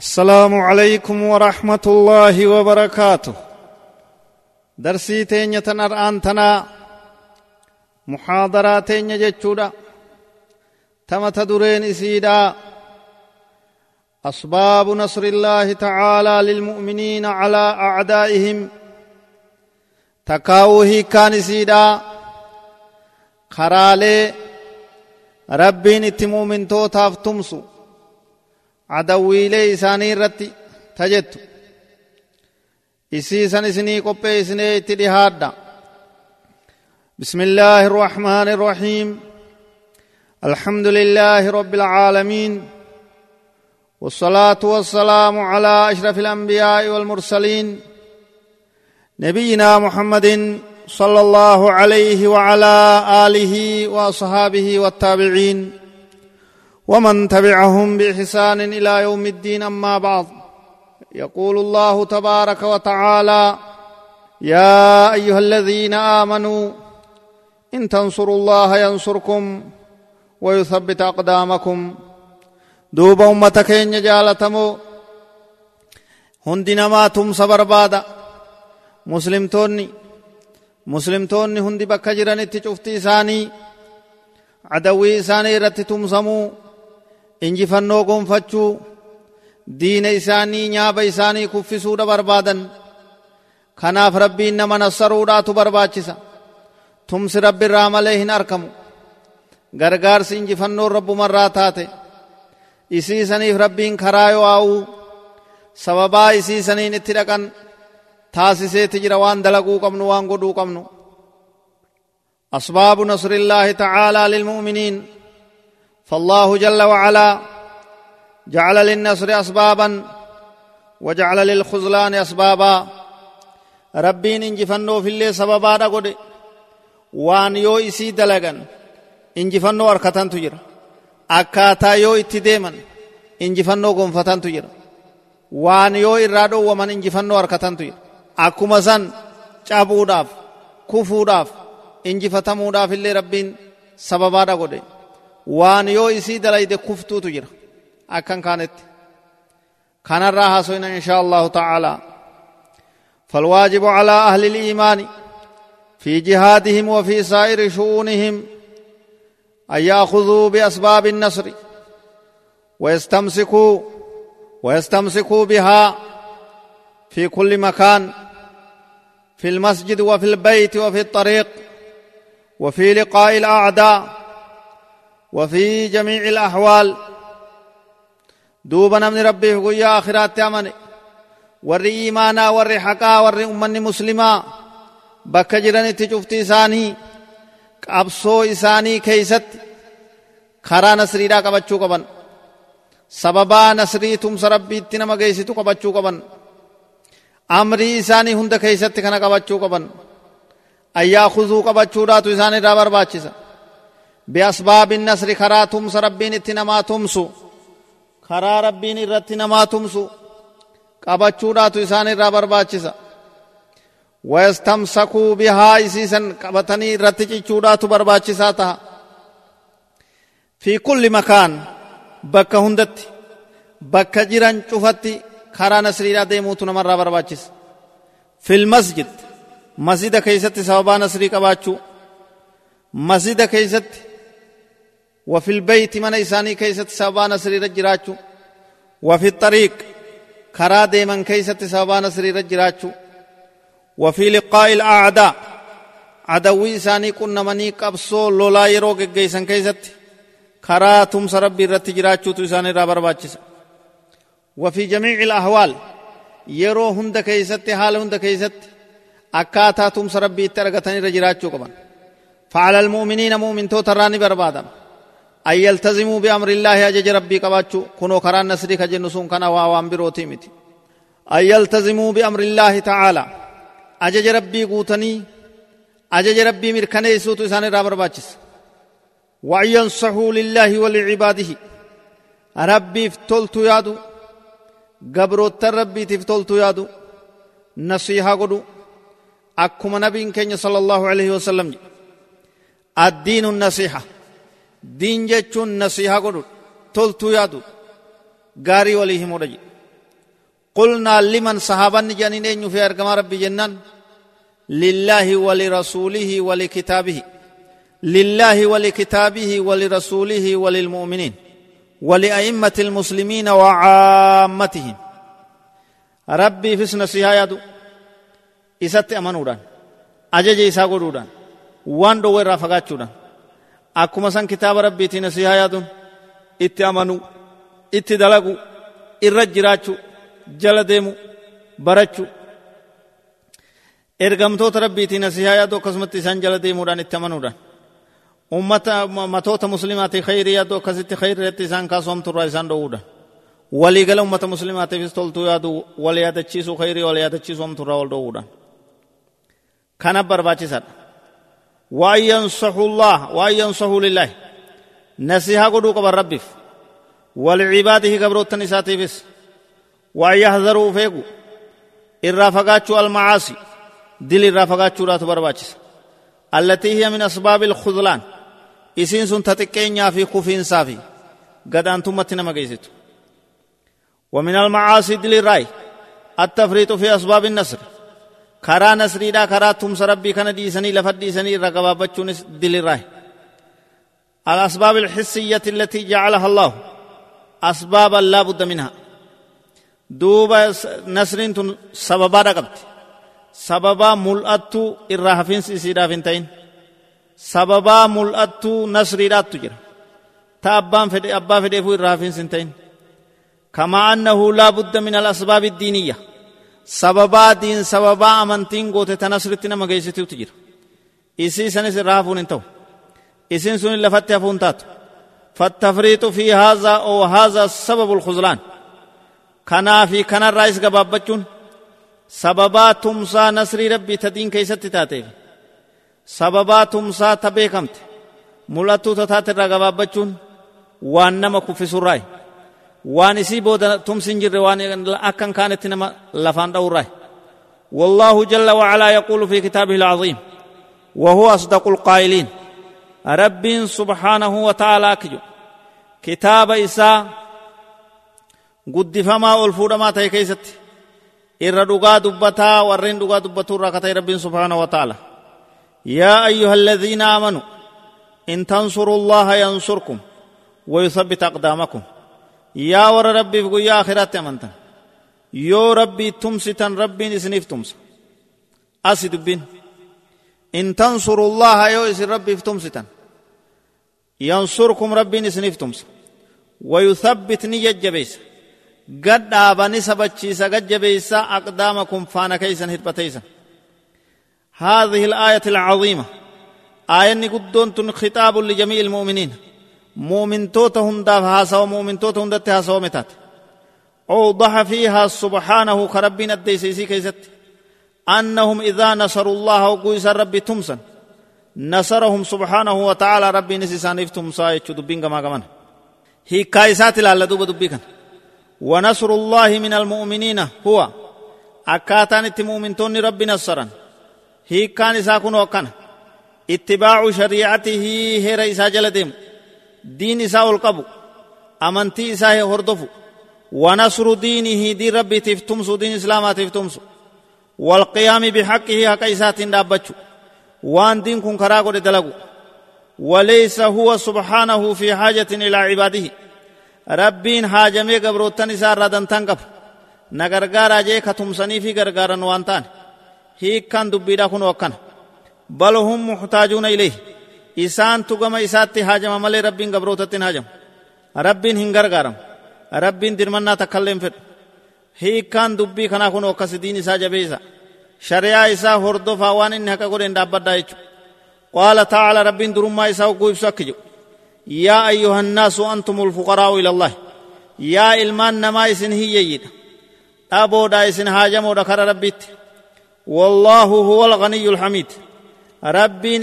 السلام عليكم ورحمة الله وبركاته. درسي تينية الآن تنا محاضرة تينية جتشودا تم تدرين إسيدا. أسباب نصر الله تعالى للمؤمنين على أعدائهم. تكاوه كان إسيدا. خرالي ربين إتمومن توتاف تمسو. Adawwiilee isaanii irratti tajettu. Isiisan isinii itti dhihaadha. بسم الله الرحمن الرحيم الحمد لله رب العالمين والصلاة والسلام على أشرف الأنبياء والمرسلين نبينا محمد صلى الله عليه وعلى آله وأصحابه والتابعين ومن تبعهم بإحسان إلى يوم الدين أما بعد. يقول الله تبارك وتعالى يا أيها الذين آمنوا إن تنصروا الله ينصركم ويثبت أقدامكم. دوب امتك ان جالتمو هندي ما تمس بربادا مسلمتوني مسلمتوني هندي جرانيtti cufti isaanii adawwii isaanii irratti tumsamuu injifannoo gonfachuu diina isaanii nyaaba isaanii kuffisuudha barbaadan kanaaf rabbiin nama nassaruudhaatu barbaachisa tumsi rabbi irraa malee hin arkamu gargaarsi injifannoon rabbumarraa taate isiisaniif rabbiin karaa yo'aa'uu sababaa isiisaniin itti dhaqan taasiseeti jira waan dalaguu qabnu waan godhuu qabnu نصر الله تعالى للمؤمنين فالله جل وعلا جعل للنصر أسبابا وجعل للخزلان أسبابا. ربين انجفنو في اللي سببا رقود وان يو إسي دلقا إن جفنو أركتان تجر. أكاتا يو اتديما إن جفنو قنفتان تجر. وان يو إرادو ومن إن جفنو أركتان تجر. أكو مزان كفوداف إن جفتمو داف. اللي ربين سببا رقودين waan yoo isii dalayde kuftuutu jira. Akkan kaanetti kanarraa haasoyna inshaa allahu tacaala فالواجب على أهل الإيمان في جهادهم وفي سائر شؤونهم أن يأخذوا بأسباب النصر ويستمسكوا ويستمسكوا بها في كل مكان في المسجد وفي البيت وفي الطريق وفي لقاء الأعداء وفي جميع الأحوال. دوبا نمني ربي يا آخرات تأمني ور إيمانا ور حقا ور أمني مسلما. بك تجفتي ساني. أبسو إساني كيست. خرا نسريرا كبچو كبن سببا نسري تم سربي تنما كيستو كبچو كبن أمري إساني هند كيست كنا كبچو كبن أيا خذو كبچو راتو إساني رابر باچي ساني بأسباب النصر كرا تمس ربين اتنما تمسو. كرا ربين ارتنما تمسو. قبچوداتو إسان الرا برباچسا. ويستمسكوا بها إسيسا قبتني رتچوداتو برباچسا تها في كل مكان بك هندت بك جران چفتي كرا نصر را ديموتو نمر برباچس. في المسجد مسجد كيست سببا نصري قباچو مسجد كيست وفي البيت من إساني كيست سببا نصري رجراچو. وفي الطريق كرا ديمن كيست سببا نصري رجراچو. وفي لقاء الأعداء. عدوي إساني كن مني قبصو لولا يرو گيسن كيست كرا تمس ربي رت جراچو تو وفي جميع الأحوال keeysatti haala hunda keeysatti akkaataa tumsa rabbii itti argatanii irra jiraachuu qaban فعلى المؤمنين مؤمن توتراني بربادم. أن يلتزموا بأمر الله أجج ربي قباتشو كنو كران نسري كجنسون كان واوان بروتي متي. أن يلتزموا بأمر الله تعالى أجج ربي قوتني أجج ربي مركني سوت إسان رابر باتشس. وأن ينصحوا لله ولعباده. ربي فتلت يادو قبروت ربي تفتلت يادو نصيحة قدو. أكما نبي كenya صلى الله عليه وسلم. الدين دين جتشون نصيحة قدو تلتو يادو غاري وليه مرجي قلنا لمن صحابا جانين أن في أرقم ربي جنان لله ولرسوله ولكتابه لله ولكتابه ولرسوله وللمؤمنين ولأئمة المسلمين وعامتهم ربي في سنسيها يدو إسات أمنودان أجج إسا قدودان وان دو ويرا فقاتشودان أكما سن كتاب ربي تنسيها يدو itti amanuu itti dalaguu irra jiraachuu jala deemuu barachuu ergamtoota rabbiitiin asihaa yaadu akkasumatti isaan jala deemuudhaan itti amanuudhaan ummata matoota muslimaati khayrii yaadu akkasitti khayriitti isaan kaasomturraa isaan dhoowuudhaan waliigala ummata muslimaatiifis toltuu yaadu wal yaadachiisuu khayrii wal yaadachiisuu wal dhoowuudhaan kana barbaachisaadha llah waan yansaxu lillaahi nasihaa godhuu qaban rabbiif walcibaadihi gabroottan isaatiifis waan yahdaruu feegu irraa fagaachuu almacaasi dil irraa fagaachuudhaatu barbaachisa allatii hiya min asbaabi alkhudlaan isiin sun ta xiqqeenyaa fi kufiinsaa fi gadaantummatti nama geessitu ومن المعاصي دل الراي التفريط في أسباب النصر نصري دا كرا تمس ربي كان ديسني لفت ديسني رقبابتشون دل الراي الأسباب الحسية التي جعلها الله أسبابا لا بد منها دوبا نسرين سببا رقبت سببا ملأتو إراهفين سيسيرا فنتين سببا ملأتو نسري رات تجر تأبان فدي أبا فدي فو إراهفين سنتين كما أنه لا بد من الأسباب الدينية سببا دين سببا أمنتين قوت تنسرتنا مغيستو تجر إسي سنس إراهفون انتو. إسن سن لفت فونتات فالتفريط في هذا أو هذا سبب الخزلان كنا في كنا الرئيس قبابتشون سببا تمسا نصري ربي تدين كيست تاتي. سببا تمسا تبيكمت. ملتو تتات الرقبابتشون وان نما كفي وان اسي بودا تمسن جر وان أكن كانت نما لفان دوراي والله جل وعلا يقول في كتابه العظيم وهو أصدق القائلين ربين سبحانه وتعالى كجو كتاب إساء قد فما الفودما تاي كيست إر دبتا ورين دقا دبتو ركتاي ربين سبحانه وتعالى يا أيها الذين آمنوا إن تنصروا الله ينصركم ويثبت أقدامكم يا ور ربي فقو يا آخرات أمنتا يو ربي تمستا ربي نسنيف تمس أسي دبين. إن تنصروا الله يو إسي ربي فتمستا ينصركم ربي نسنيف تمس ويثبت نيجا جبيس قد آباني سبتشيسا قد جبيسا أقدامكم فانا كيسا هربتيسا هذه الآية العظيمة. آية قدون خطاب لجميع المؤمنين. مؤمن توتهم داف هاسا ومؤمن توتهم دت هاسا ومتات أوضح فيها سبحانه كربنا الديسيسي كيست أنهم إذا نصروا الله وقويس ربي تمسا. نصرهم سبحانه وتعالى ربي نسيسان افتم سايتشو دبين كما كمان. هي كايسات لا دوب دبيكن ونصر الله من المؤمنين هو. أكاتان مؤمنتون ربي نصرا هي كان إساكون وكان. اتباع شريعته هي رئيسا جلدهم. دين إساء القبو أمنتي إساء هردفو ونصر دينه دي ربي تفتمسو دين إسلامات تفتمسو والقيام بحقه حق إسات دابتشو وان دين كن كراغو دلغو وليس هو سبحانه في حاجة إلى عباده ربين حاجمي قبروتن إسار ردن تنقف نغرغارا جي كتمسني في غرغارا وانتان هيك كان دبيدا كن وكان بل هم محتاجون إليه. إسان تقم إساتي حاجم ملي ربين قبروتتن حاجم ربين هنغرغارم ربين درمنا تكلم فر هيك كان دبي كنا كن وكس دين إسا جبيسا شريعة إسا هردفا وان إن حقا قرين دابدا يجو قال تعالى رب درما إسا وقويب سكجو يا أيها الناس أنتم الفقراء إلى الله يا إلمان نما إسن هي يجد أبو دا إسن هاجم ودكر ربيت والله هو الغني الحميد ربين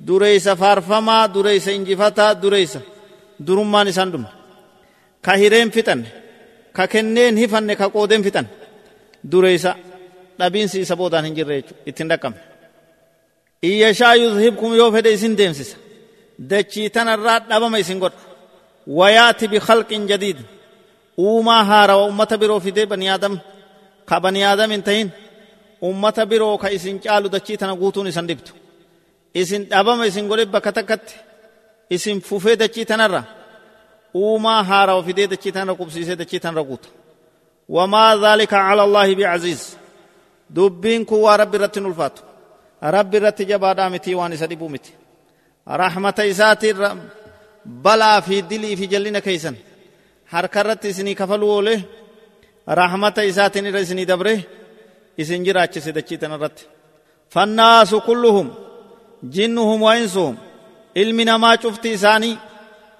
إسات دريسا دريسا فارفما دريسا إنجفتا دريسا درمان إسان دم كهيرين فتن ككنين هفن كقودين فتن دريسا dhabiinsi isa boodaan hin jirre jechuudha ittiin dhaqqabne. Iyyashaa yuzhibkum yoo fedhe isin deemsisa. Dachii tanarraa dhabama isin godha. Wayaati bikhalqin jadiid. uumaa haarawa ummata biroo fidee bani aadam ka bani aadam hin ta'in ummata biroo ka isin caalu dachii tana guutuun isan dhibtu isin dhabama isin godhe bakka takkatti isin fufee dachii tanarra uumaa haarawa fidee dachii tanarra qubsiisee dachii tanarra guuta wamaa dhaalika cala allaahi bicaziiz dubbiin kun waa rabbi irratti ulfaatu rabbi irratti jabaadhaa mitii waan isa dhibuu miti rahmata isaatiin balaa fi dilii fi jallina keeysan harka irratti isinii kafaluu oole rahmata isaatiin irra isinii dabre isin jiraachise dachii tana irratti fannaasu kulluhum jinnuhum wa insuhum ilmi namaa cufti isaanii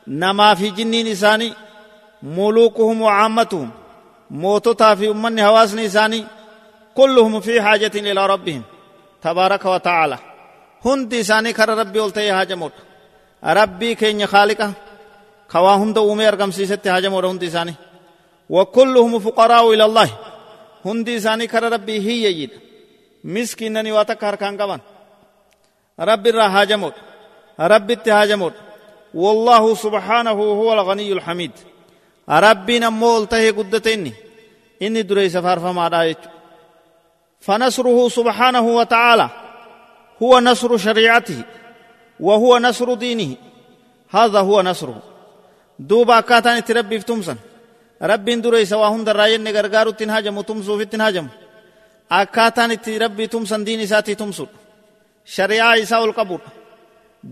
namaa fi jinniin isaanii muluukuhum wa caammatuhum moototaa fi ummanni hawaasni isaanii kulluhum fi xaajatin ilaa rabbihim tabaaraka wa tacaala hundi isaanii kara rabbii ol ta'ee haajamoodha rabbii keenya khaaliqa kawaa hunda uumee argamsiisetti haajamoodha hundi isaanii وكلهم فقراء إلى الله هندي ساني كر ربي هي يجد مسكينني واتكار كان قبان رب الرهاجمود رب التهاجمود والله سبحانه هو الغني الحميد. ربي نمول تهي قدتيني إني. دري سفار فما رايت فنصره سبحانه وتعالى. هو نصر شريعته. وهو نصر دينه. هذا هو نصره. دوبا كاتان تربي في تمسن. rabbiin dura isa waa hunda irraa jenne gargaarutti hin hajamu tumsuufitti hin hajamu akkaataan itti shari'aa isaa ol qabudha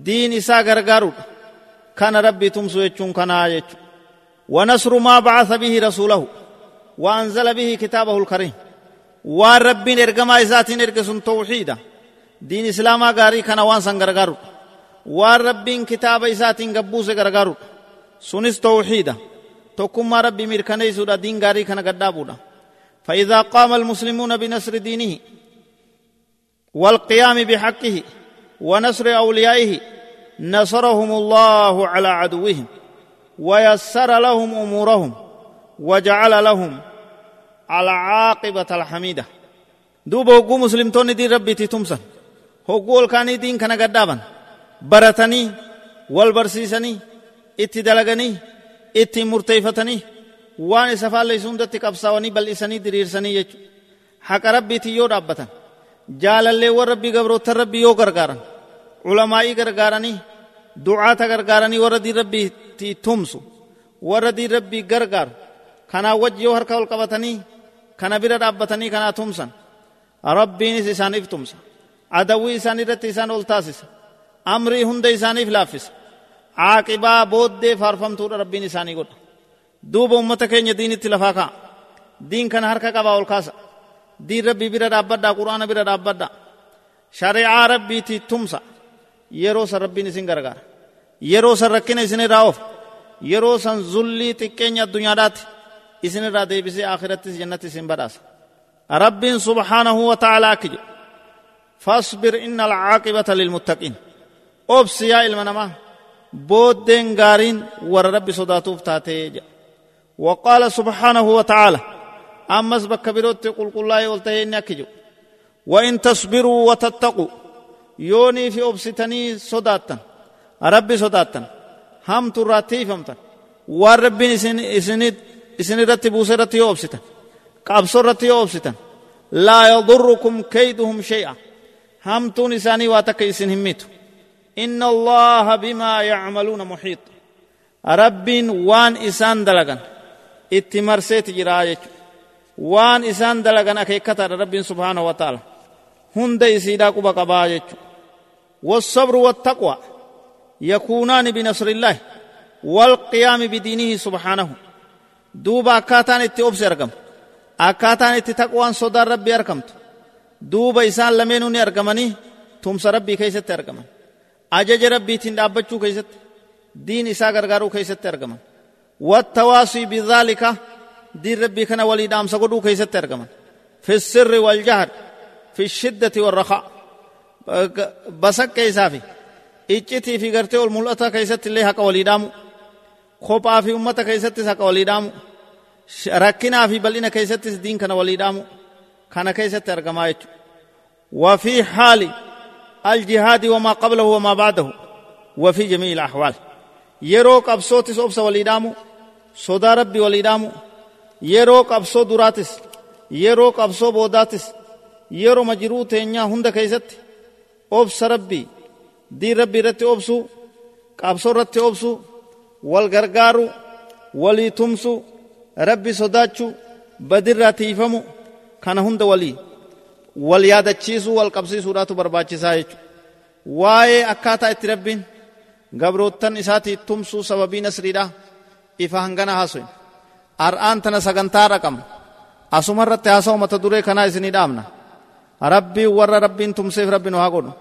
diin isaa gargaarudha kana rabbii tumsu jechuun kanaa jechuudha. ونصر ما بعث به رسوله وأنزل به كتابه الكريم وان ربين ارقما إساتين ارقسون توحيدا دين إسلاما غاري كان وان سنگرگارو وان ربين كتاب إساتين قبوس غرگارو سنس توحيدا tokkummaa rabbii mirkaneessuudha diin gaarii kana gaddaabuudha فإذا قام المسلمون بنصر دينه والقيام بحقه ونصر أوليائه نصرهم الله على عدوهم ويسر لهم أمورهم وجعل لهم العاقبة الحميدة. دوب هقو مسلم توني دين ربي تتمسن. هقو الكاني دين كان قدابا برتني والبرسيسني اتدلغني ittiin murteeyfatanii waan isa faalleessu hundatti qabsaawanii bal'isanii diriirsanii jechuudha haqa rabbiitiin yoo dhaabbatan jaalalleewwan rabbii gabroottan rabbii yoo gargaaran ulamaa'ii gargaaranii du'aata gargaaranii warra diin rabbiitti tumsu warra diin rabbii gargaaru kanaa wajji yoo harka ol qabatanii kana bira dhaabbatanii kanaa tumsan rabbiinis isaaniif tumsa adawwii isaan irratti isaan ol taasisa amrii hunda isaaniif laaffisa caaqibaa booddee faarfamtuudha rabbiin isaanii godha duuba ummata keenya diinitti lafaa ka'a diin kana harka qabaa ol kaasa diin rabbii bira dhaabbadhaa quraana bira dhaabbadhaa shari'aa rabbiiti tumsa yeroo san rabbiin isin gargaara yeroo san rakkina isin irraa of yeroo san zullii xiqqeenya addunyaadhaatti isin irraa deebisee akhirattis jannatti isin badhaasa rabbiin subhaanahu wa ta'aalaa akki jedhu fasbir inna alcaaqibata lilmuttaqiin obsi yaa ilma namaa booddeen gaariin warra rabbi sodaatuuf taatee jedha وقال سبحانه وتعالى أمس بك بروت قل قل الله والتهين يكجو وإن تصبروا وتتقوا. يوني في أبستني صداتا ربي صداتا هم تراتي فمتا والرب إسن إسن إسن رتبوا سرتي أبستا قابصر رتي أبستا لا يضركم كيدهم شيئا. هم تونساني واتك إسن هميتو. إن الله بما يعملون محيط. رب وان إسان دلغن. إتمرسيت جراجة وان إسان دلغن أكيكتا رب سبحانه وتعالى هند إسيدا قبا قباجة والصبر والتقوى يكونان بنصر الله والقيام بدينه سبحانه دوبا أكاتان اتي أبس أرقم أكاتان اتي تقوان صدر ربي أرقمت دوبا إسان لمنوني أرقمني تمس ربي كيست أرقمن ajaja rabbiitiin dhaabbachuu keessatti diin isaa gargaaruu keessatti argaman. Wattawaasii bidhaalika diin rabbii kana walii dhaamsa godhuu keessatti argaman fi sirri waljahar fi shiddati warrakaa basaqqee isaa fi iccitii fi gartee ol mul'ata keessatti illee haqa walii dhaamu kophaa fi ummata keessattis haqa walii dhaamu rakkinaa fi bal'ina keessattis diin kana walii dhaamu kana keessatti argamaa jechuudha وفي حال الجهاد وما قبله وما بعده وفي جميع الأحوال يروك أبصوتس أبس وليدامو صدى ربي وليدامو yeroo qabsoo duraatis yeroo qabsoo boodaatis yeroo majiruu teenyaa hunda keeysatti obsa rabbii diin rabbii irratti obsuu qabsoo irratti obsuu wal gargaaruu walii tumsuu rabbi sodaachuu badirraa tiifamu kana hunda walii wal yaadachiisuu wal qabsiisuudhaatu barbaachisaa jechuudha waa'ee akkaataa itti rabbiin gabroottan isaatii tumsuu sababii nasriidha ifa hangana haasoin ar'aan tana sagantaa raqama asuma irratti haasa'u mata duree kanaa isinii dhaamna rabbii warra rabbiin tumseef rabbi nu haa godhu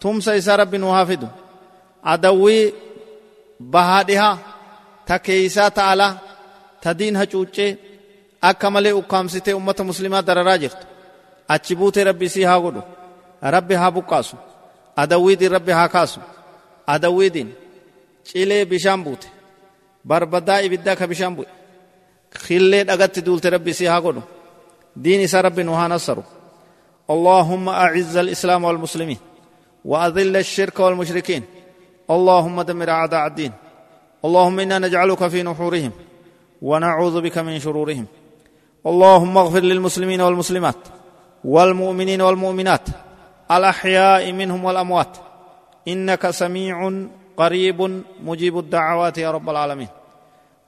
tumsa isaa rabbi nu haa fidu adawwii bahaa dhihaa ta keeysaa ta ta diin hacuuccee akka malee ukkaamsitee ummata muslimaa dararaa jirtu achi buutee rabbi isii haa godhu rabbi haa buqqaasu adawwiidiin rabbi haa kaasu adawwiidiin cilee bishaan buute barbadaa ibiddaa ka bishaan bu'e duulte rabbi isii haa godhu diin isaa rabbi nu haa nassaru اللهم أعز الإسلام والمسلمين وأذل الشرك والمشركين. اللهم دمر أعداء الدين. اللهم إنا نجعلك في نحورهم ونعوذ بك من شرورهم. اللهم اغفر للمسلمين والمسلمات والمؤمنين والمؤمنات الأحياء منهم والأموات. إنك سميع قريب مجيب الدعوات يا رب العالمين.